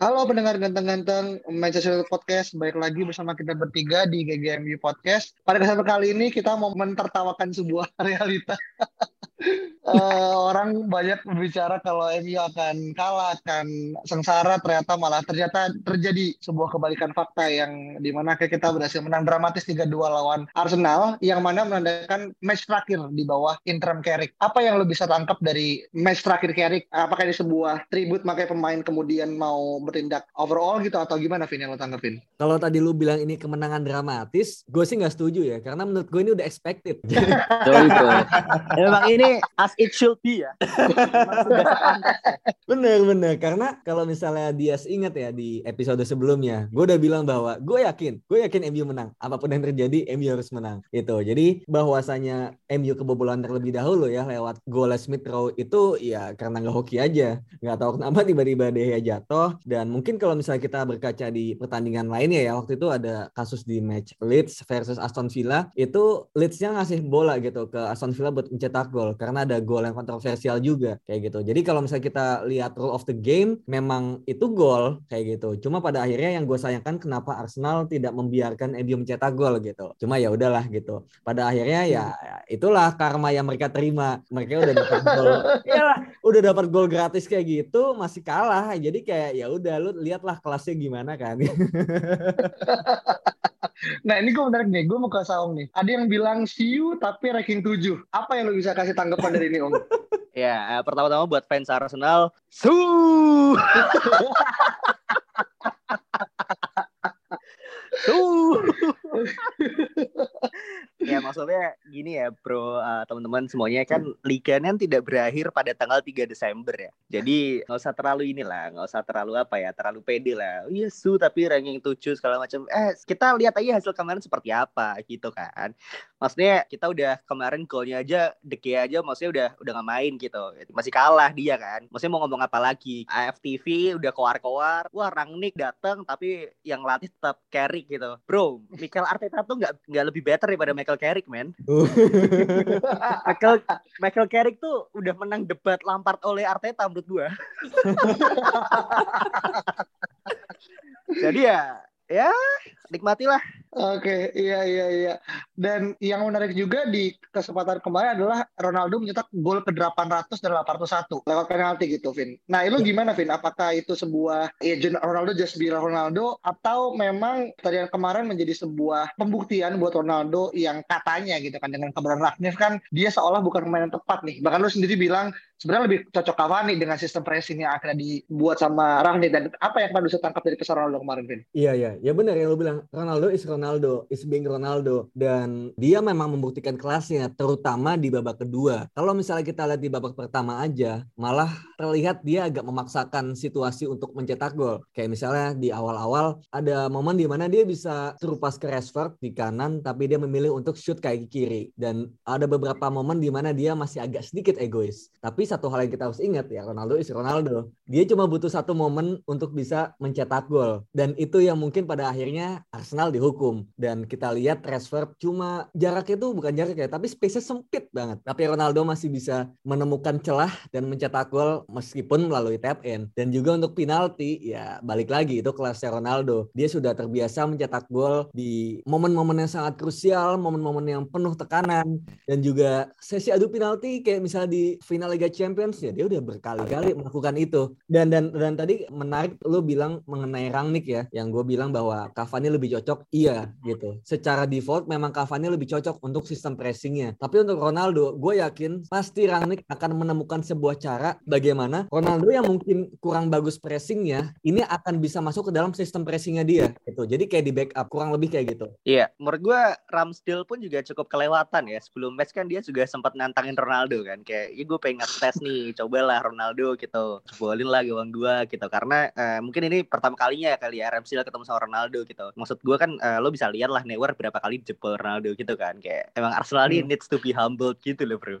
Halo pendengar ganteng-ganteng Manchester Podcast, balik lagi bersama kita bertiga di GGMU Podcast. Pada kesempatan kali ini kita mau mentertawakan sebuah realita. Uh, orang banyak berbicara kalau MU akan kalah, akan sengsara, ternyata malah ternyata terjadi sebuah kebalikan fakta yang di mana kita berhasil menang dramatis 3-2 lawan Arsenal, yang mana menandakan match terakhir di bawah interim Carrick. Apa yang lo bisa tangkap dari match terakhir Carrick? Apakah ini sebuah tribut makanya pemain kemudian mau bertindak overall gitu atau gimana Vin yang lo tanggapin? Kalau tadi lu bilang ini kemenangan dramatis, gue sih nggak setuju ya, karena menurut gue ini udah expected. Emang ini as it should be ya. bener bener karena kalau misalnya dia ingat ya di episode sebelumnya, gue udah bilang bahwa gue yakin, gue yakin MU menang. Apa pun yang terjadi, MU harus menang. Itu. Jadi bahwasanya MU kebobolan terlebih dahulu ya lewat gol Smith Rowe itu ya karena nggak hoki aja. Nggak tahu kenapa tiba-tiba dia jatuh dan mungkin kalau misalnya kita berkaca di pertandingan lainnya ya waktu itu ada kasus di match Leeds versus Aston Villa itu Leeds-nya ngasih bola gitu ke Aston Villa buat mencetak gol karena ada gol yang kontroversial juga kayak gitu. Jadi kalau misalnya kita lihat rule of the game memang itu gol kayak gitu. Cuma pada akhirnya yang gue sayangkan kenapa Arsenal tidak membiarkan MU mencetak gol gitu. Cuma ya udahlah gitu. Pada akhirnya ya itulah karma yang mereka terima. Mereka udah dapat gol. Iyalah, udah dapat gol gratis kayak gitu masih kalah. Jadi kayak ya udah lu lihatlah kelasnya gimana kan. nah ini gue menarik nih, gue mau ke Saung nih. Ada yang bilang you tapi ranking 7. Apa yang lo bisa kasih tanggapan dari ini Om? ya, eh, pertama-tama buat fans Arsenal, su. Tuh. ya maksudnya gini ya bro uh, teman-teman semuanya kan liganya tidak berakhir pada tanggal 3 Desember ya. Jadi nggak usah terlalu inilah nggak usah terlalu apa ya terlalu pede lah. Oh, iya su tapi ranking 7 segala macam. Eh kita lihat aja hasil kemarin seperti apa gitu kan. Maksudnya kita udah kemarin golnya aja deke aja maksudnya udah udah nggak main gitu. Masih kalah dia kan. Maksudnya mau ngomong apa lagi? AFTV udah keluar-keluar wah Rangnick datang tapi yang latih tetap Carrick gitu. Bro Michael Arteta tuh nggak nggak lebih better daripada Michael Carrick man Michael Michael Carrick tuh udah menang debat Lampard oleh Arteta menurut gua. Jadi ya ya nikmatilah Oke, iya iya iya. Dan yang menarik juga di kesempatan kemarin adalah Ronaldo mencetak gol ke 800 dan 801 lewat penalti gitu, Vin. Nah, itu gimana, Vin? Apakah itu sebuah ya Ronaldo just be Ronaldo atau memang tadi kemarin menjadi sebuah pembuktian buat Ronaldo yang katanya gitu kan dengan keberadaan Ragnif kan dia seolah bukan pemain yang tepat nih. Bahkan lu sendiri bilang sebenarnya lebih cocok Cavani dengan sistem pressing yang akhirnya dibuat sama Rangnick dan apa yang bisa tangkap dari pesan Ronaldo kemarin, Vin? Iya iya, ya benar yang lu bilang Ronaldo is Ronaldo, is being Ronaldo dan dia memang membuktikan kelasnya terutama di babak kedua. Kalau misalnya kita lihat di babak pertama aja, malah terlihat dia agak memaksakan situasi untuk mencetak gol. Kayak misalnya di awal-awal ada momen di mana dia bisa terupas ke Rashford di kanan tapi dia memilih untuk shoot kayak kiri dan ada beberapa momen di mana dia masih agak sedikit egois. Tapi satu hal yang kita harus ingat ya Ronaldo is Ronaldo. Dia cuma butuh satu momen untuk bisa mencetak gol. Dan itu yang mungkin pada akhirnya Arsenal dihukum. Dan kita lihat Rashford cuma jaraknya itu bukan jarak ya tapi space-nya sempit banget. Tapi Ronaldo masih bisa menemukan celah dan mencetak gol meskipun melalui tap in. Dan juga untuk penalti ya balik lagi itu kelasnya Ronaldo. Dia sudah terbiasa mencetak gol di momen-momen yang sangat krusial momen-momen yang penuh tekanan. Dan juga sesi adu penalti kayak misalnya di final Liga Champions ya dia udah berkali-kali melakukan itu dan dan dan tadi menarik lu bilang mengenai Rangnick ya yang gue bilang bahwa Cavani lebih cocok iya Iya gitu. Secara default memang Cavani lebih cocok untuk sistem pressingnya. Tapi untuk Ronaldo, gue yakin pasti Rangnick akan menemukan sebuah cara bagaimana Ronaldo yang mungkin kurang bagus pressingnya, ini akan bisa masuk ke dalam sistem pressingnya dia. Gitu. Jadi kayak di backup, kurang lebih kayak gitu. Iya, menurut gue Ramsdale pun juga cukup kelewatan ya. Sebelum match kan dia juga sempat nantangin Ronaldo kan. Kayak, ya gue pengen tes nih, cobalah Ronaldo gitu. Jebolin lah gawang gue gitu. Karena uh, mungkin ini pertama kalinya ya kali ya Ramsdale ketemu sama Ronaldo gitu. Maksud gue kan uh, lo bisa lihat lah Neuer berapa kali jebol Ronaldo gitu kan kayak emang Arsenal ini hmm. needs to be humbled gitu loh bro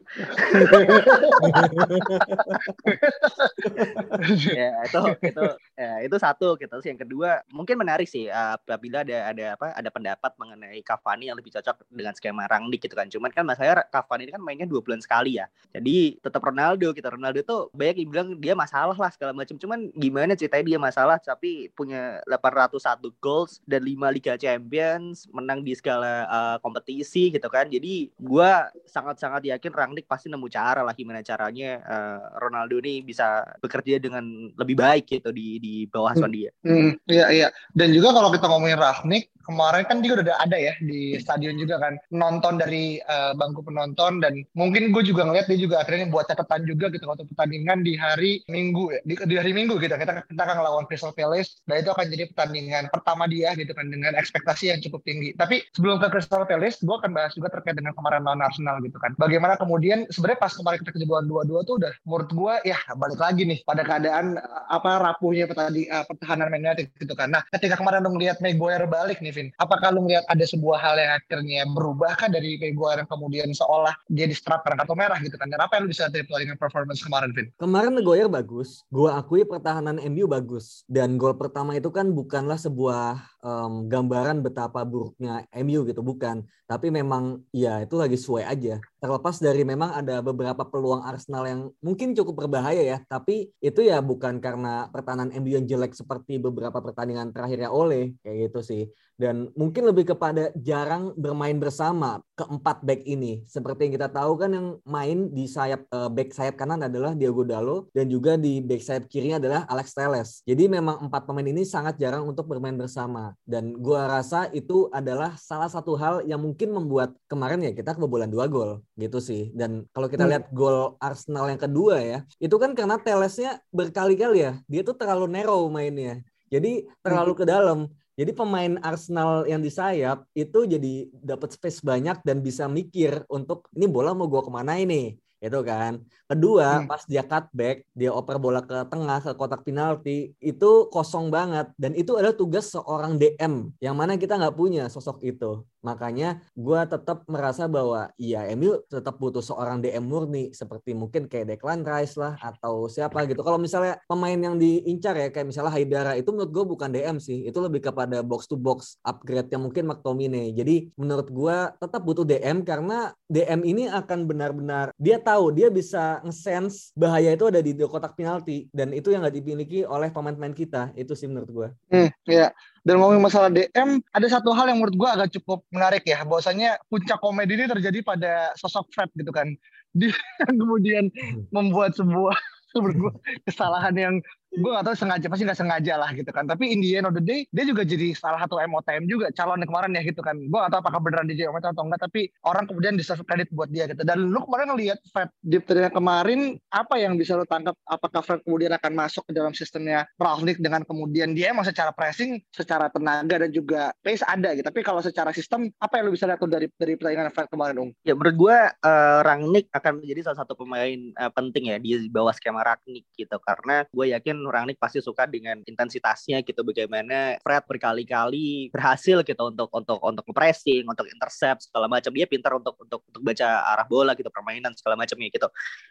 ya itu itu ya, itu satu gitu terus yang kedua mungkin menarik sih uh, apabila ada ada apa ada pendapat mengenai Cavani yang lebih cocok dengan skema Rangnick gitu kan cuman kan masalahnya Cavani ini kan mainnya dua bulan sekali ya jadi tetap Ronaldo kita gitu. Ronaldo tuh banyak yang bilang dia masalah lah segala macam cuman gimana ceritanya dia masalah tapi punya 801 goals dan 5 Liga Champions, menang di segala uh, kompetisi gitu kan. Jadi gue sangat-sangat yakin Rangnick pasti nemu cara lah gimana caranya uh, Ronaldo ini bisa bekerja dengan lebih baik gitu di di bawah asuhan dia. Hmm, iya iya. Dan juga kalau kita ngomongin Rangnick, kemarin kan juga udah ada ya di stadion juga kan nonton dari uh, bangku penonton dan mungkin gue juga ngeliat dia juga akhirnya buat catatan juga gitu waktu pertandingan di hari Minggu ya di, di hari Minggu gitu. Kita kita akan ngelawan Crystal Palace dan itu akan jadi pertandingan pertama dia gitu kan dengan ekspektasi yang cukup tinggi. Tapi sebelum ke Crystal Palace gue akan bahas juga terkait dengan kemarin lawan Arsenal gitu kan. Bagaimana kemudian sebenarnya pas kemarin kita kejebolan dua-dua tuh udah menurut gue ya balik lagi nih pada keadaan apa rapuhnya pertanding, uh, pertahanan Man gitu kan. Nah ketika kemarin dong lihat Maguire balik nih Vin apakah lu melihat ada sebuah hal yang akhirnya berubah kan dari Maguire yang kemudian seolah dia distrap karena kartu merah gitu kan? Dan apa yang lu bisa dari pertandingan performance kemarin Vin? Kemarin Maguire bagus, gue akui pertahanan MU bagus dan gol pertama itu kan bukanlah sebuah um, gambaran betapa buruknya MU gitu bukan. Tapi memang ya itu lagi sesuai aja. Terlepas dari memang ada beberapa peluang Arsenal yang mungkin cukup berbahaya ya tapi itu ya bukan karena pertahanan MU yang jelek seperti beberapa pertandingan terakhirnya oleh kayak gitu sih dan mungkin lebih kepada jarang bermain bersama keempat back ini seperti yang kita tahu kan yang main di sayap uh, back sayap kanan adalah Diego Dalo dan juga di back sayap kirinya adalah Alex Telles jadi memang empat pemain ini sangat jarang untuk bermain bersama dan gua rasa itu adalah salah satu hal yang mungkin membuat kemarin ya kita kebobolan dua gol gitu sih. Dan kalau kita hmm. lihat gol Arsenal yang kedua ya, itu kan karena Telesnya berkali-kali ya, dia tuh terlalu narrow mainnya. Jadi terlalu ke dalam. Jadi pemain Arsenal yang di sayap itu jadi dapat space banyak dan bisa mikir untuk ini bola mau gua ke mana ini itu kan. Kedua, hmm. pas dia cutback, dia oper bola ke tengah ke kotak penalti, itu kosong banget dan itu adalah tugas seorang DM yang mana kita nggak punya sosok itu. Makanya gue tetap merasa bahwa ya MU tetap butuh seorang DM murni seperti mungkin kayak Declan Rice lah atau siapa gitu. Kalau misalnya pemain yang diincar ya kayak misalnya Haidara itu menurut gue bukan DM sih, itu lebih kepada box to box upgrade yang mungkin McTominay. Jadi menurut gue tetap butuh DM karena DM ini akan benar-benar dia tahu dia bisa nge-sense bahaya itu ada di kotak penalti dan itu yang nggak dimiliki oleh pemain-pemain kita. Itu sih menurut gue. Hmm, ya. Dan ngomongin masalah DM, ada satu hal yang menurut gue agak cukup menarik ya. Bahwasanya puncak komedi ini terjadi pada sosok Fred gitu kan. Dia kemudian hmm. membuat sebuah menurut gue kesalahan yang gue gak tau sengaja pasti gak sengaja lah gitu kan. Tapi in the end of the day dia juga jadi salah satu MOTM juga calon kemarin ya gitu kan. Gue gak tau apakah beneran DJ MOTM atau enggak tapi orang kemudian deserve kredit buat dia gitu. Dan lu kemarin lihat Fred di pertandingan kemarin apa yang bisa lu tangkap? Apakah Fred kemudian akan masuk ke dalam sistemnya Ralph dengan kemudian dia emang secara pressing secara tenaga dan juga pace ada gitu. Tapi kalau secara sistem apa yang lu bisa lihat dari dari pertandingan Fred kemarin Ung? Ya menurut gue uh, Rangnick akan menjadi salah satu pemain uh, penting ya di bawah skema Rangnick gitu. Karena gue yakin Rangnick pasti suka dengan intensitasnya gitu bagaimana Fred berkali-kali berhasil gitu untuk untuk untuk pressing, untuk intercept segala macam. Dia pintar untuk untuk untuk baca arah bola gitu, permainan segala macamnya gitu.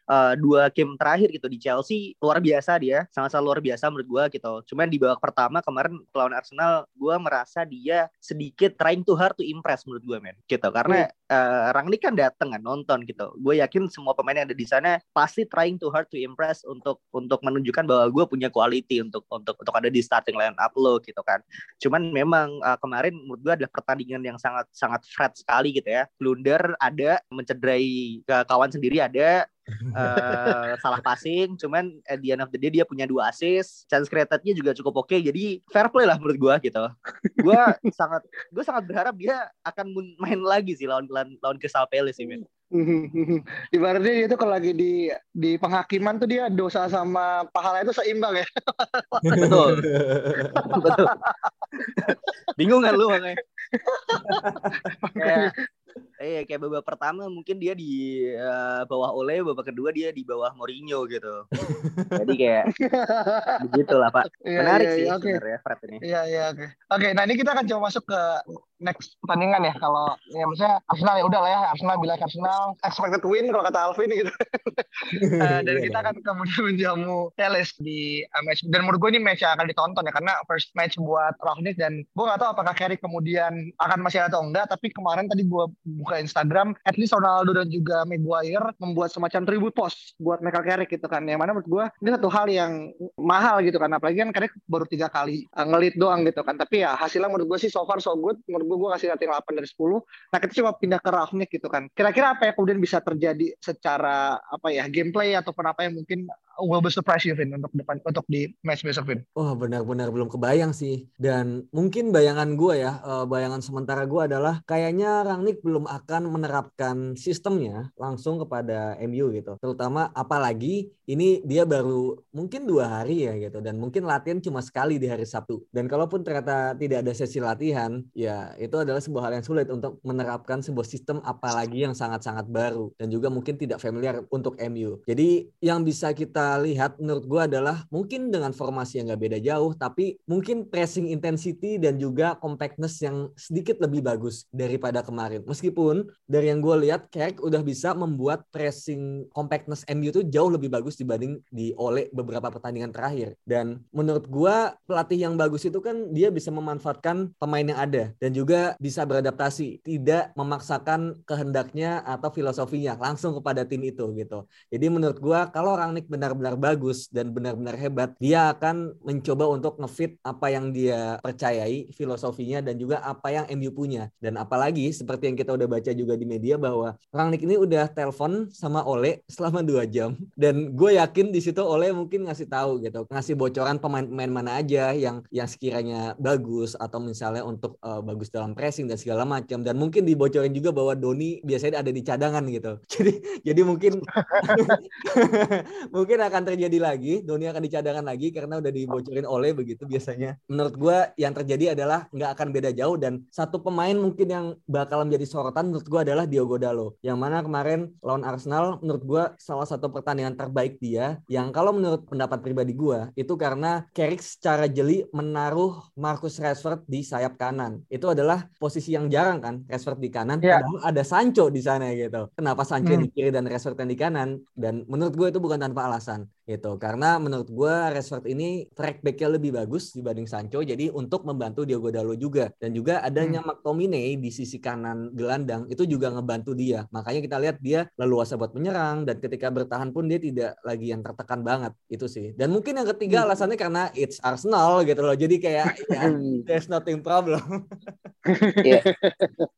Uh, dua game terakhir gitu di Chelsea luar biasa dia, sangat-sangat luar biasa menurut gua gitu. Cuman di babak pertama kemarin lawan Arsenal gua merasa dia sedikit trying too hard to impress menurut gua men gitu. Karena uh, Rangnick kan dateng kan nonton gitu. Gue yakin semua pemain yang ada di sana pasti trying too hard to impress untuk untuk menunjukkan bahwa gue punya punya quality untuk untuk untuk ada di starting line up lo gitu kan. Cuman memang uh, kemarin menurut gue adalah pertandingan yang sangat sangat flat sekali gitu ya. Blunder ada, mencederai kawan sendiri ada, uh, salah passing. Cuman at the end of the day dia punya dua assist. Chance creatednya juga cukup oke. Okay, jadi fair play lah menurut gue gitu. Gue sangat gue sangat berharap dia akan main lagi sih lawan lawan, lawan Crystal Palace sih men Ibaratnya dia itu kalau lagi di di penghakiman tuh dia dosa sama pahala itu seimbang ya. Betul. Betul. Bingung kan lu makanya. kayak Iya, kayak babak pertama mungkin dia di uh, bawah Ole, babak kedua dia di bawah Mourinho gitu. Jadi kayak begitulah Pak. Iya, Menarik iya, sih iya, okay. sebenarnya Fred ini. Iya, iya, oke. Okay. Oke, okay, nah ini kita akan coba masuk ke next pertandingan ya. Kalau ya maksudnya Arsenal ya udah lah ya, Arsenal bilang Arsenal expected win kalau kata Alvin gitu. uh, dan kita akan kemudian menjamu Palace di uh, match dan menurut gue ini match yang akan ditonton ya karena first match buat Rangnick dan gue gak tahu apakah Carrick kemudian akan masih ada atau enggak tapi kemarin tadi gue buka Instagram, at least Ronaldo dan juga Maguire membuat semacam tribute post buat Michael Carrick gitu kan. Yang mana menurut gue ini satu hal yang mahal gitu kan. Apalagi kan Carrick baru tiga kali uh, ngelit doang gitu kan. Tapi ya hasilnya menurut gue sih so far so good. Menurut gue gue kasih rating 8 dari 10. Nah kita coba pindah ke Rafnik gitu kan. Kira-kira apa yang kemudian bisa terjadi secara apa ya gameplay ataupun apa yang mungkin will be surprise you Vin untuk depan untuk di match besok Vin. Oh benar-benar belum kebayang sih. Dan mungkin bayangan gue ya uh, bayangan sementara gue adalah kayaknya Rangnick belum akan menerapkan sistemnya langsung kepada MU gitu. Terutama apalagi ini dia baru mungkin dua hari ya gitu. Dan mungkin latihan cuma sekali di hari Sabtu. Dan kalaupun ternyata tidak ada sesi latihan ya itu adalah sebuah hal yang sulit untuk menerapkan sebuah sistem apalagi yang sangat-sangat baru. Dan juga mungkin tidak familiar untuk MU jadi yang bisa kita lihat menurut gue adalah mungkin dengan formasi yang gak beda jauh tapi mungkin pressing intensity dan juga compactness yang sedikit lebih bagus daripada kemarin. Meskipun dari yang gue lihat Carrick udah bisa membuat pressing compactness MU itu jauh lebih bagus dibanding di oleh beberapa pertandingan terakhir. Dan menurut gue pelatih yang bagus itu kan dia bisa memanfaatkan pemain yang ada dan juga bisa beradaptasi tidak memaksakan kehendaknya atau filosofinya langsung kepada tim itu gitu. Jadi menurut gue kalau orang Nick benar benar-benar bagus dan benar-benar hebat, dia akan mencoba untuk ngefit apa yang dia percayai, filosofinya dan juga apa yang MU punya. Dan apalagi seperti yang kita udah baca juga di media bahwa Rangnick ini udah telepon sama Ole selama dua jam dan gue yakin di situ Ole mungkin ngasih tahu gitu, ngasih bocoran pemain-pemain mana aja yang yang sekiranya bagus atau misalnya untuk uh, bagus dalam pressing dan segala macam dan mungkin dibocorin juga bahwa Doni biasanya ada di cadangan gitu. Jadi jadi mungkin mungkin akan terjadi lagi, Doni akan dicadangkan lagi karena udah dibocorin oleh begitu biasanya. Menurut gue yang terjadi adalah nggak akan beda jauh dan satu pemain mungkin yang bakal menjadi sorotan menurut gue adalah Diogo Dalo. Yang mana kemarin lawan Arsenal menurut gue salah satu pertandingan terbaik dia yang kalau menurut pendapat pribadi gue itu karena Carrick secara jeli menaruh Marcus Rashford di sayap kanan. Itu adalah posisi yang jarang kan Rashford di kanan. Yeah. Padahal ada Sancho di sana gitu. Kenapa Sancho hmm. di kiri dan Rashford yang di kanan? Dan menurut gue itu bukan tanpa alasan karahasan gitu. Karena menurut gue Rashford ini track backnya lebih bagus dibanding Sancho jadi untuk membantu Diogo Dalo juga. Dan juga adanya hmm. McTominay di sisi kanan gelandang itu juga ngebantu dia. Makanya kita lihat dia leluasa buat menyerang dan ketika bertahan pun dia tidak lagi yang tertekan banget. Itu sih. Dan mungkin yang ketiga hmm. alasannya karena it's Arsenal gitu loh. Jadi kayak ya there's nothing problem. Yeah.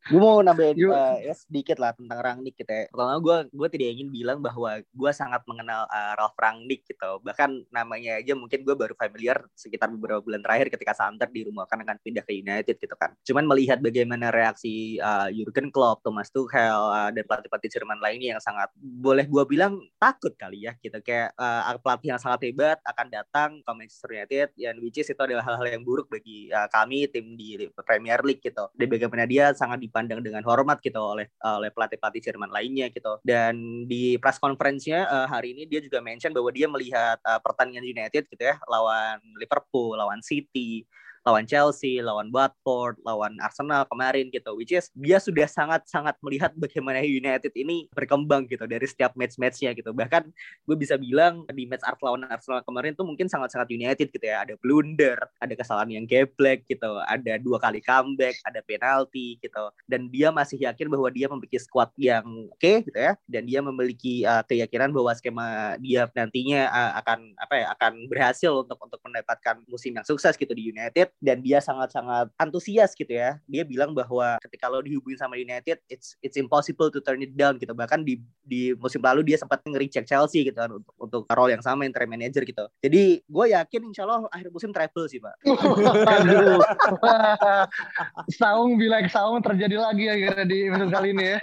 gue mau nambahin uh, ya sedikit lah tentang Rangnick gitu ya. Pertama gue gue tidak ingin bilang bahwa gue sangat mengenal uh, Ralf Rangnick gitu. Bahkan namanya aja mungkin gue baru familiar sekitar beberapa bulan terakhir ketika Santer di rumah kan akan pindah ke United gitu kan. Cuman melihat bagaimana reaksi uh, Jurgen Klopp Thomas Tuchel uh, dan pelatih-pelatih Jerman lainnya yang sangat boleh gue bilang takut kali ya gitu. Kayak uh, pelatih yang sangat hebat akan datang ke Manchester United yang which is itu adalah hal-hal yang buruk bagi uh, kami tim di Premier League gitu. Dan bagaimana dia sangat dipandang dengan hormat gitu oleh uh, oleh pelatih-pelatih Jerman lainnya gitu. Dan di press conference-nya uh, hari ini dia juga mention bahwa dia melihat uh, pertandingan United gitu ya lawan Liverpool, lawan City, lawan Chelsea, lawan Watford, lawan Arsenal kemarin gitu. Which is dia sudah sangat-sangat melihat bagaimana United ini berkembang gitu dari setiap match-matchnya gitu. Bahkan gue bisa bilang di match Art lawan Arsenal kemarin tuh mungkin sangat-sangat United gitu ya. Ada blunder, ada kesalahan yang geblek gitu, ada dua kali comeback, ada penalti gitu. Dan dia masih yakin bahwa dia memiliki squad yang oke okay, gitu ya. Dan dia memiliki uh, keyakinan bahwa skema dia nantinya uh, akan apa ya akan berhasil untuk untuk mendapatkan musim yang sukses gitu di United dan dia sangat-sangat antusias gitu ya. Dia bilang bahwa ketika lo dihubungin sama United, it's it's impossible to turn it down gitu. Bahkan di di musim lalu dia sempat nge-recheck Chelsea gitu kan untuk untuk role yang sama interim manager gitu. Jadi gue yakin insya Allah akhir musim treble sih pak. Saung bilang Saung terjadi lagi akhirnya di musim kali ini ya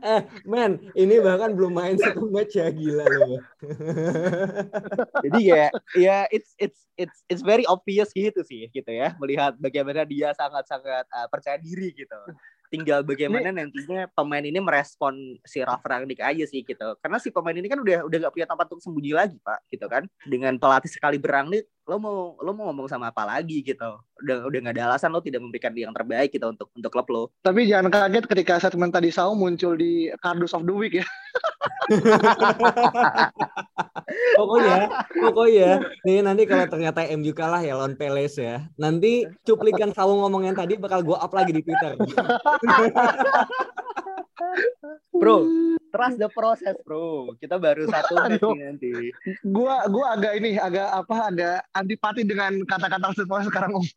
eh men ini bahkan belum main satu match ya gila loh jadi ya ya it's it's it's it's very obvious gitu sih gitu ya melihat bagaimana dia sangat sangat uh, percaya diri gitu. Tinggal bagaimana ini... nantinya pemain ini merespon si Ralf Rangnick aja sih gitu. Karena si pemain ini kan udah udah gak punya tempat untuk sembunyi lagi pak gitu kan. Dengan pelatih sekali berangnik lo mau lo mau ngomong sama apa lagi gitu. Udah udah nggak ada alasan lo tidak memberikan yang terbaik gitu untuk untuk klub lo. Tapi jangan kaget ketika statement tadi Sao muncul di Cardus of the Week ya. Pokoknya pokoknya nih nanti kalau ternyata MU kalah ya lawan Peles ya. Nanti cuplikan Sao ngomong yang tadi bakal gue up lagi di Twitter bro trust the process bro. Kita baru satu nanti. Gua gua agak ini agak apa agak antipati dengan kata-kata proses sekarang om.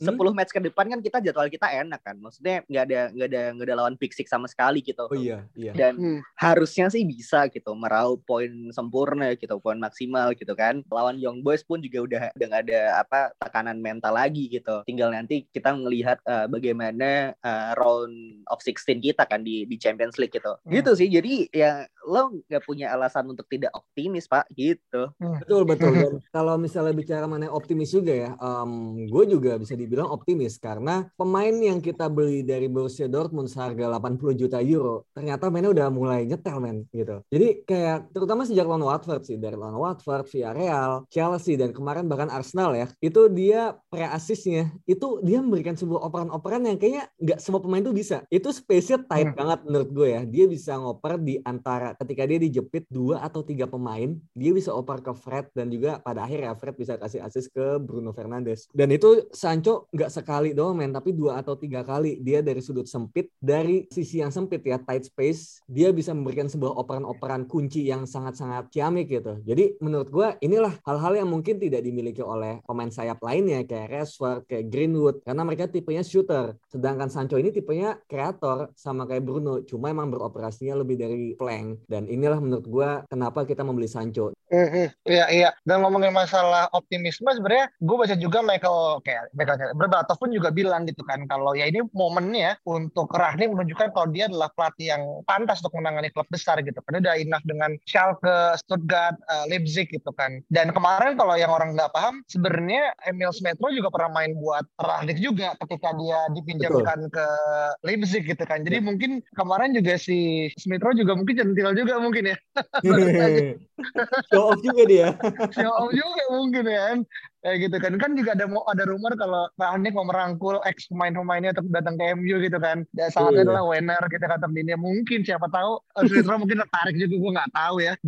10 match ke depan kan kita jadwal kita enak kan. Maksudnya nggak ada nggak ada nggak ada lawan pick six sama sekali gitu. Oh iya iya. Dan hmm. harusnya sih bisa gitu meraup poin sempurna gitu poin maksimal gitu kan. Lawan Young Boys pun juga udah udah nggak ada apa tekanan mental lagi gitu. Tinggal nanti kita melihat uh, bagaimana uh, round of 16 kita kan di di Champions League gitu hmm. gitu sih jadi ya lo nggak punya alasan untuk tidak optimis pak gitu hmm. betul betul dan kalau misalnya bicara mengenai optimis juga ya um, gue juga bisa dibilang optimis karena pemain yang kita beli dari Borussia Dortmund seharga 80 juta euro ternyata mainnya udah mulai nyetel men gitu jadi kayak terutama sejak lawan Watford sih dari lawan Watford Villarreal Chelsea dan kemarin bahkan Arsenal ya itu dia pre assistnya itu dia memberikan sebuah operan-operan yang kayaknya nggak semua pemain tuh bisa itu space-nya tight hmm. banget menurut gue ya dia bisa ngoper di antara ketika dia dijepit dua atau tiga pemain dia bisa oper ke Fred dan juga pada akhirnya Fred bisa kasih assist ke Bruno Fernandes. Dan itu Sancho nggak sekali doang men tapi dua atau tiga kali. Dia dari sudut sempit dari sisi yang sempit ya tight space dia bisa memberikan sebuah operan-operan kunci yang sangat-sangat ciamik gitu. Jadi menurut gue inilah hal-hal yang mungkin tidak dimiliki oleh pemain sayap lainnya kayak Rashford kayak Greenwood karena mereka tipenya shooter. Sedangkan Sancho ini tipenya kreator sama kayak Bruno cuma emang beroperasinya lebih dari flank dan inilah menurut gue kenapa kita membeli Sancho Iya iya. Dan ngomongin masalah optimisme sebenarnya gue baca juga Michael kayak Michael Berbatov pun juga bilang gitu kan kalau ya ini momennya untuk Rahni menunjukkan kalau dia adalah pelatih yang pantas untuk menangani klub besar gitu karena udah enough dengan Schalke, Stuttgart, uh, Leipzig gitu kan. Dan kemarin kalau yang orang nggak paham sebenarnya Emil Smethro juga pernah main buat Rahnik juga ketika dia dipinjamkan Betul. ke Leipzig gitu kan. Jadi ya. mungkin kemarin juga si Smethro juga mungkin centil juga mungkin ya show off juga dia. Show off juga mungkin ya kan kayak gitu kan. Kan juga ada ada rumor kalau Pak Anik mau merangkul ex pemain-pemainnya untuk datang ke MU gitu kan. Dan salah satunya adalah Werner kita kata dia. Mungkin siapa tahu Smithrow mungkin tertarik juga. Gue nggak tahu ya.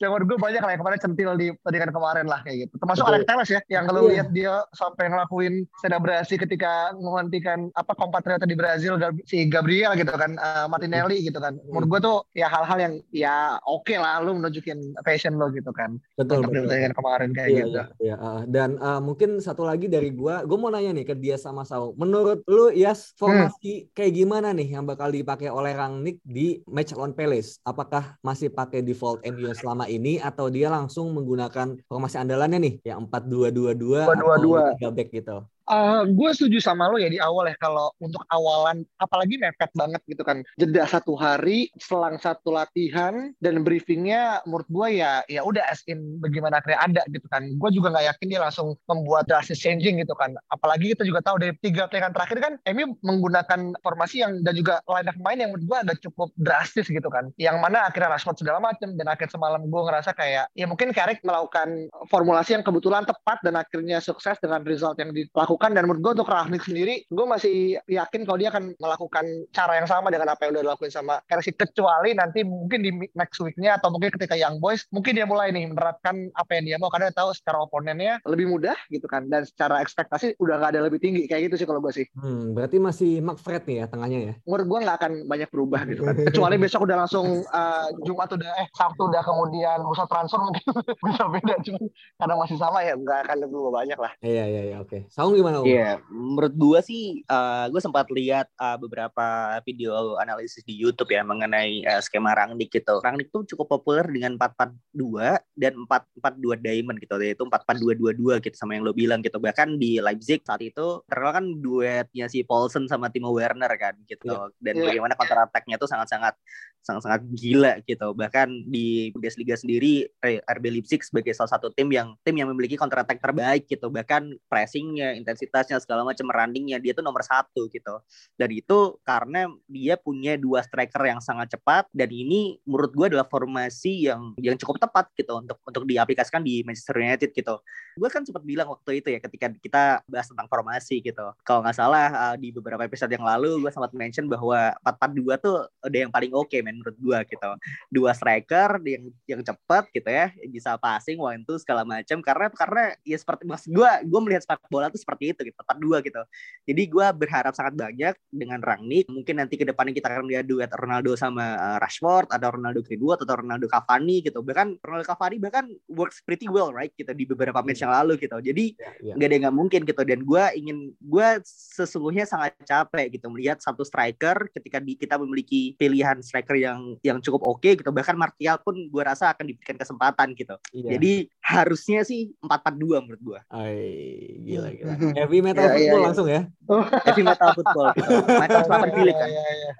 Siapa gue banyak lah yang kemarin centil di pertandingan kemarin lah kayak gitu. Termasuk Alex Telles ya yang kalau iya. lihat dia sampai ngelakuin selebrasi ketika menghentikan apa kompatriotnya di Brazil si Gabriel gitu kan uh, Martinelli gitu kan. Menurut gue tuh ya hal-hal yang ya oke okay lah lu menunjukin passion lo gitu kan. Betul, betul. pertandingan kemarin kayak iya, gitu. Iya, uh, dan uh, mungkin satu lagi dari gua, gua mau nanya nih ke dia sama Sau. Menurut lu Yas, formasi hmm. kayak gimana nih yang bakal dipakai oleh Rangnick di match lawan Palace? Apakah masih pakai default MU selama ini atau dia langsung menggunakan formasi andalannya nih yang 4-2-2-2 atau 3 back gitu? Uh, gue setuju sama lo ya di awal ya kalau untuk awalan apalagi mepet banget gitu kan. Jeda satu hari selang satu latihan dan briefingnya menurut gue ya ya udah as in bagaimana akhirnya ada gitu kan. Gue juga nggak yakin dia langsung membuat drastis changing gitu kan. Apalagi kita juga tahu dari tiga pertandingan terakhir kan MU menggunakan formasi yang dan juga line of main yang menurut gue agak cukup drastis gitu kan. Yang mana akhirnya Rashford segala macam dan akhir semalam gue ngerasa kayak ya mungkin Carrick melakukan formulasi yang kebetulan tepat dan akhirnya sukses dengan result yang dilakukan dan menurut gue untuk Rangnick sendiri gue masih yakin kalau dia akan melakukan cara yang sama dengan apa yang udah dilakuin sama Chelsea kecuali nanti mungkin di next weeknya atau mungkin ketika Young Boys mungkin dia mulai nih menerapkan apa yang dia mau karena dia tahu secara oponennya lebih mudah gitu kan dan secara ekspektasi udah gak ada lebih tinggi kayak gitu sih kalau gue sih. Hmm, berarti masih McFred nih ya tengahnya ya? Menurut gue nggak akan banyak berubah gitu kan. Kecuali besok udah langsung uh, Jumat udah eh Sabtu udah kemudian bisa transfer mungkin bisa beda cuman karena masih sama ya nggak akan lebih banyak lah. Iya iya iya oke. Saung gimana Iya yeah, menurut gue sih uh, gue sempat lihat uh, beberapa video analisis di YouTube ya mengenai uh, skema Rangnick gitu. Rangnick tuh cukup populer dengan 442 dan 442 diamond gitu. Yaitu 44222 gitu sama yang lo bilang gitu. Bahkan di Leipzig saat itu terkenal kan duetnya si Paulsen sama Timo Werner kan gitu. Yeah. dan yeah. bagaimana counter attack-nya tuh sangat-sangat sangat-sangat gila gitu. Bahkan di Bundesliga sendiri RB Leipzig sebagai salah satu tim yang tim yang memiliki counter attack terbaik gitu. Bahkan pressingnya, intensitasnya segala macam runningnya dia tuh nomor satu gitu. Dan itu karena dia punya dua striker yang sangat cepat dan ini menurut gue adalah formasi yang yang cukup tepat gitu untuk untuk diaplikasikan di Manchester United gitu. Gue kan sempat bilang waktu itu ya ketika kita bahas tentang formasi gitu. Kalau nggak salah uh, di beberapa episode yang lalu gue sempat mention bahwa 4-4-2 tuh udah yang paling oke okay, men menurut gue gitu. Dua striker yang yang cepat gitu ya bisa passing one two segala macam karena karena ya seperti mas gue gue melihat sepak bola tuh seperti itu gitu empat dua gitu. Jadi gue berharap sangat banyak dengan Rangnick. Mungkin nanti ke depannya kita akan lihat duet Ronaldo sama uh, Rashford ada Ronaldo Greenwood atau Ronaldo Cavani gitu. Bahkan Ronaldo Cavani bahkan works pretty well right gitu di beberapa match yang lalu gitu. Jadi ya, ya. nggak yeah, yeah. ada nggak mungkin gitu. Dan gue ingin gue sesungguhnya sangat capek gitu melihat satu striker ketika di, kita memiliki pilihan striker yang yang cukup oke okay, gitu. Bahkan Martial pun gue rasa akan diberikan kesempatan gitu. Iya. jadi harusnya sih empat empat dua menurut gue Ay, gila gila. Heavy metal yeah, football yeah, langsung ya? Heavy metal football gitu. macam selatan pilih kan? yeah, yeah.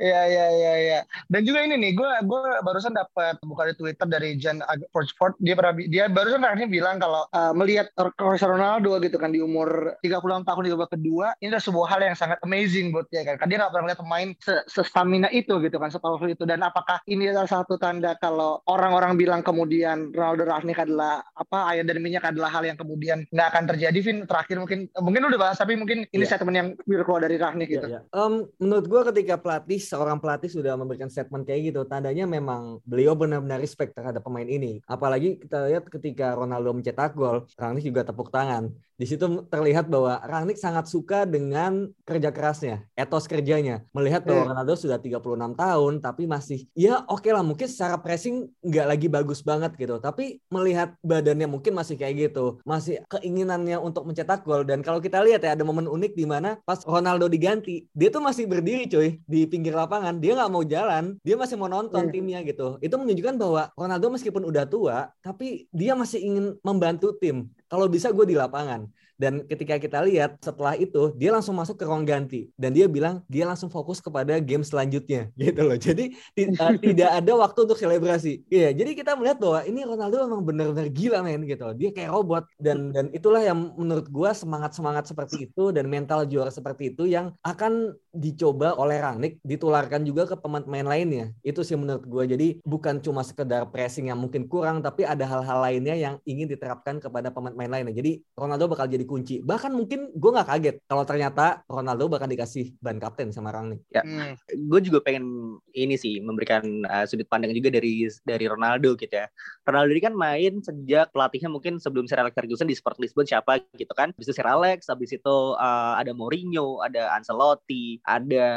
Iya iya iya iya. Dan juga ini nih, gue gue barusan dapat buka di Twitter dari Jan Fortford. Dia pernah dia barusan akhirnya bilang kalau uh, melihat Cristiano Ronaldo gitu kan di umur 36 tahun di babak kedua, ini adalah sebuah hal yang sangat amazing buat dia kan. Karena dia nggak pernah lihat pemain se stamina itu gitu kan, sepowerful itu. Dan apakah ini adalah satu tanda kalau orang-orang bilang kemudian Ronaldo Ragnik adalah apa ayah dan minyak adalah hal yang kemudian nggak akan terjadi. Vin terakhir mungkin mungkin udah bahas tapi mungkin ini yeah. statement yang keluar dari Ragnik gitu. Yeah, yeah. Um, menurut gue ketika pelatih seorang pelatih sudah memberikan statement kayak gitu, tandanya memang beliau benar-benar respect terhadap pemain ini. Apalagi kita lihat ketika Ronaldo mencetak gol, Rangnick juga tepuk tangan. Di situ terlihat bahwa Rangnick sangat suka dengan kerja kerasnya, etos kerjanya. Melihat bahwa yeah. Ronaldo sudah 36 tahun, tapi masih, ya oke okay lah, mungkin secara pressing nggak lagi bagus banget gitu. Tapi melihat badannya mungkin masih kayak gitu. Masih keinginannya untuk mencetak gol. Dan kalau kita lihat ya, ada momen unik di mana pas Ronaldo diganti, dia tuh masih berdiri cuy, di pinggir lapangan. Dia nggak mau jalan, dia masih mau nonton yeah. timnya gitu. Itu menunjukkan bahwa Ronaldo meskipun udah tua, tapi dia masih ingin membantu tim kalau bisa gue di lapangan. Dan ketika kita lihat setelah itu dia langsung masuk ke ruang ganti dan dia bilang dia langsung fokus kepada game selanjutnya gitu loh. Jadi uh, tidak ada waktu untuk selebrasi. Iya, yeah, jadi kita melihat bahwa ini Ronaldo memang benar-benar gila men gitu. Dia kayak robot dan dan itulah yang menurut gue semangat-semangat seperti itu dan mental juara seperti itu yang akan dicoba oleh Rangnick ditularkan juga ke pemain-pemain lainnya. Itu sih menurut gue. Jadi bukan cuma sekedar pressing yang mungkin kurang tapi ada hal-hal lainnya yang ingin diterapkan kepada pemain-pemain lainnya. Jadi Ronaldo bakal jadi kunci. Bahkan mungkin gue nggak kaget kalau ternyata Ronaldo bakal dikasih ban kapten sama Rangnick. Ya, hmm. gue juga pengen ini sih memberikan uh, sudut pandang juga dari dari Ronaldo gitu ya. Ronaldo ini kan main sejak pelatihnya mungkin sebelum Sir Alex Ferguson di Sport Lisbon siapa gitu kan. Habis itu Sir Alex, habis itu uh, ada Mourinho, ada Ancelotti, ada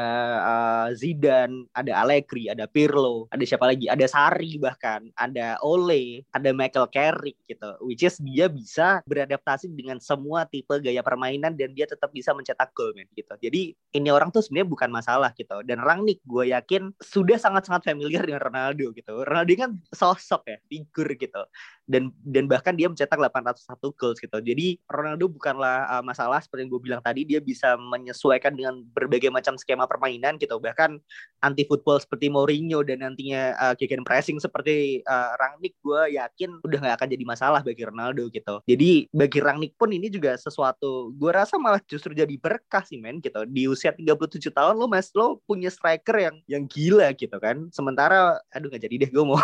uh, Zidane, ada Allegri, ada Pirlo, ada siapa lagi? Ada Sari bahkan, ada Ole, ada Michael Carrick gitu. Which is dia bisa beradaptasi dengan semua tipe gaya permainan dan dia tetap bisa mencetak gol men gitu. Jadi ini orang tuh sebenarnya bukan masalah gitu. Dan Rangnick gue yakin sudah sangat-sangat familiar dengan Ronaldo gitu. Ronaldo kan sosok ya, figur gitu dan dan bahkan dia mencetak 801 goals gitu. Jadi Ronaldo bukanlah uh, masalah seperti yang gue bilang tadi dia bisa menyesuaikan dengan berbagai macam skema permainan gitu. Bahkan anti football seperti Mourinho dan nantinya uh, kick and pressing seperti uh, Rangnick gue yakin udah nggak akan jadi masalah bagi Ronaldo gitu. Jadi bagi Rangnick pun ini juga sesuatu gue rasa malah justru jadi berkah sih men gitu. Di usia 37 tahun lo mas lo punya striker yang yang gila gitu kan. Sementara aduh nggak jadi deh gue mau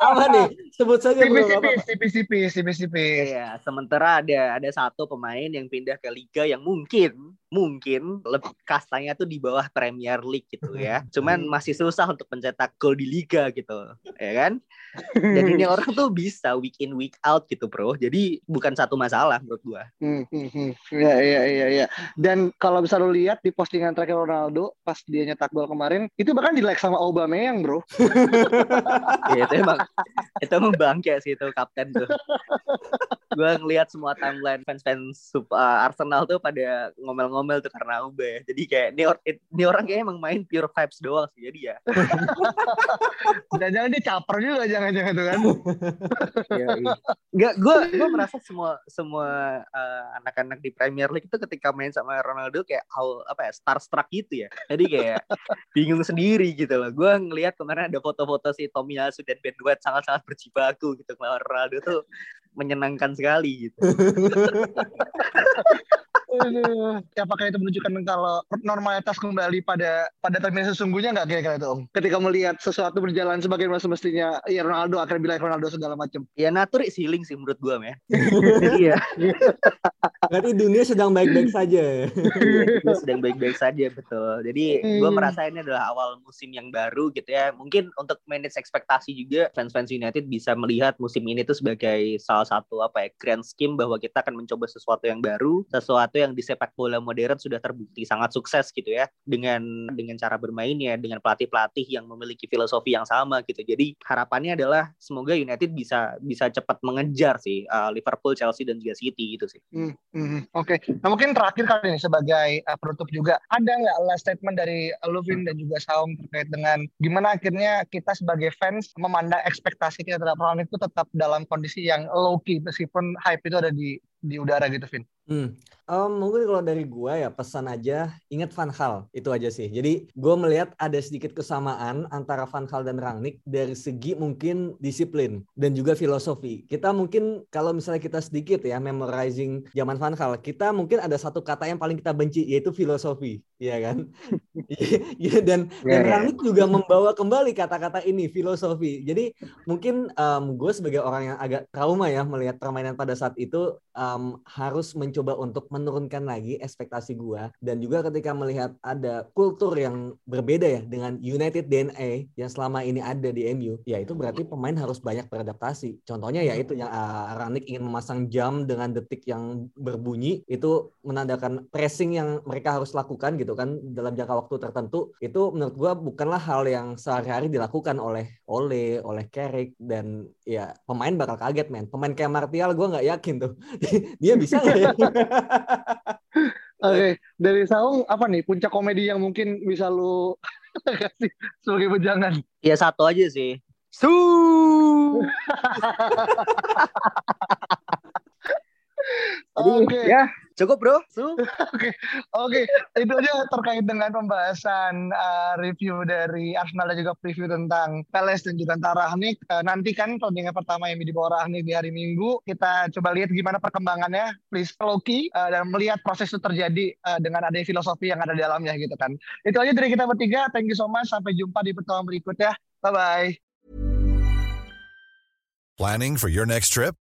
apa nih? Sebut saja Tipis, tipis, tipis, tipis, tipis, tipis. Iya, sementara ada ada satu pemain yang pindah ke liga yang mungkin มกิ่น mungkin lebih kastanya tuh di bawah Premier League gitu ya. Cuman masih susah untuk mencetak gol di liga gitu, ya kan? Dan ini orang tuh bisa week in week out gitu, Bro. Jadi bukan satu masalah menurut gua. Iya, iya, iya, iya. Dan kalau bisa lo lihat di postingan terakhir Ronaldo pas dia nyetak gol kemarin, itu bahkan di like sama Aubameyang, bro. Iya, itu emang itu emang bangke sih itu kapten tuh. Gua ngelihat semua timeline fans-fans uh, Arsenal tuh pada ngomel-ngomel tuh karena Aube. ya. Jadi kayak ini, or- ini orang kayak emang main pure vibes doang sih. Jadi ya. Jangan-jangan dia caper juga, jangan-jangan tuh kan. Iya, iya. Nggak, gue gue merasa semua semua uh, anak-anak di Premier League itu ketika main sama Ronaldo kayak how, apa ya starstruck gitu ya. Jadi kayak bingung sendiri gitu loh. Gue ngelihat kemarin ada foto-foto si Tomiyasu dan Ben White sangat-sangat berjibaku gitu melawan Ronaldo tuh menyenangkan sekali gitu. Apakah itu menunjukkan kalau normalitas kembali pada pada termnya sesungguhnya nggak kira-kira itu Om? Ketika melihat sesuatu berjalan sebagaimana semestinya, ya Ronaldo akan bilang Ronaldo segala macam. Ya natur is healing sih menurut gue ya. Iya. Berarti dunia sedang baik-baik saja. ya. Dia sedang baik-baik saja betul. Jadi gue Hmm. merasa ini adalah awal musim yang baru gitu ya. Mungkin untuk manage ekspektasi juga fans-fans United bisa melihat musim ini tuh sebagai salah satu apa ya grand scheme bahwa kita akan mencoba sesuatu yang baru, sesuatu yang di sepak bola modern sudah terbukti sangat sukses gitu ya dengan dengan cara bermainnya, dengan pelatih-pelatih yang memiliki filosofi yang sama gitu. Jadi harapannya adalah semoga United bisa bisa cepat mengejar sih uh, Liverpool, Chelsea dan juga City gitu sih. Hmm, hmm, Oke, nah mungkin terakhir kali ini sebagai uh, penutup juga ada nggak last statement dari Luvin dan juga Saung terkait dengan gimana akhirnya kita sebagai fans memandang ekspektasi kita terhadap Ronaldo itu tetap dalam kondisi yang low key meskipun hype itu ada di di udara gitu, Vin. Hmm. Em, mungkin kalau dari gua ya pesan aja ingat Van Gaal itu aja sih. Jadi gua melihat ada sedikit kesamaan antara Van Gaal dan Rangnick dari segi mungkin disiplin dan juga filosofi. Kita mungkin kalau misalnya kita sedikit ya memorizing zaman Van Gaal, kita mungkin ada satu kata yang paling kita benci yaitu filosofi, ya kan? Iya dan Ya, dan ya. Rangnick juga membawa kembali kata-kata ini filosofi. Jadi mungkin gue sebagai orang yang agak trauma ya melihat permainan pada saat itu em, harus mencoba untuk menurunkan lagi ekspektasi gua dan juga ketika melihat ada kultur yang berbeda ya dengan United DNA yang selama ini ada di MU ya itu berarti pemain harus banyak beradaptasi contohnya ya itu yang uh, Rangnick ingin memasang jam dengan detik yang berbunyi itu menandakan pressing yang mereka harus lakukan gitu kan dalam jangka waktu tertentu itu menurut gua bukanlah hal yang sehari-hari dilakukan oleh Ole oleh Carrick dan ya pemain bakal kaget men pemain kayak Martial gua nggak yakin tuh dia bisa nggak ya? Oke, dari Saung apa nih puncak komedi yang mungkin bisa lu kasih sebagai wejangan? Ya satu aja sih. Su. Jadi Oke. ya cukup bro. Su. Oke, itu aja terkait dengan pembahasan uh, review dari Arsenal dan juga preview tentang Palace dan juga tentang Rahnik. Uh, nanti kan pertandingan pertama yang di bawah Rahnik di hari Minggu. Kita coba lihat gimana perkembangannya. Please follow key, uh, dan melihat proses itu terjadi uh, dengan adanya filosofi yang ada di dalamnya gitu kan. Itu aja dari kita bertiga. Thank you so much. Sampai jumpa di pertemuan berikutnya. Bye-bye. Planning for your next trip?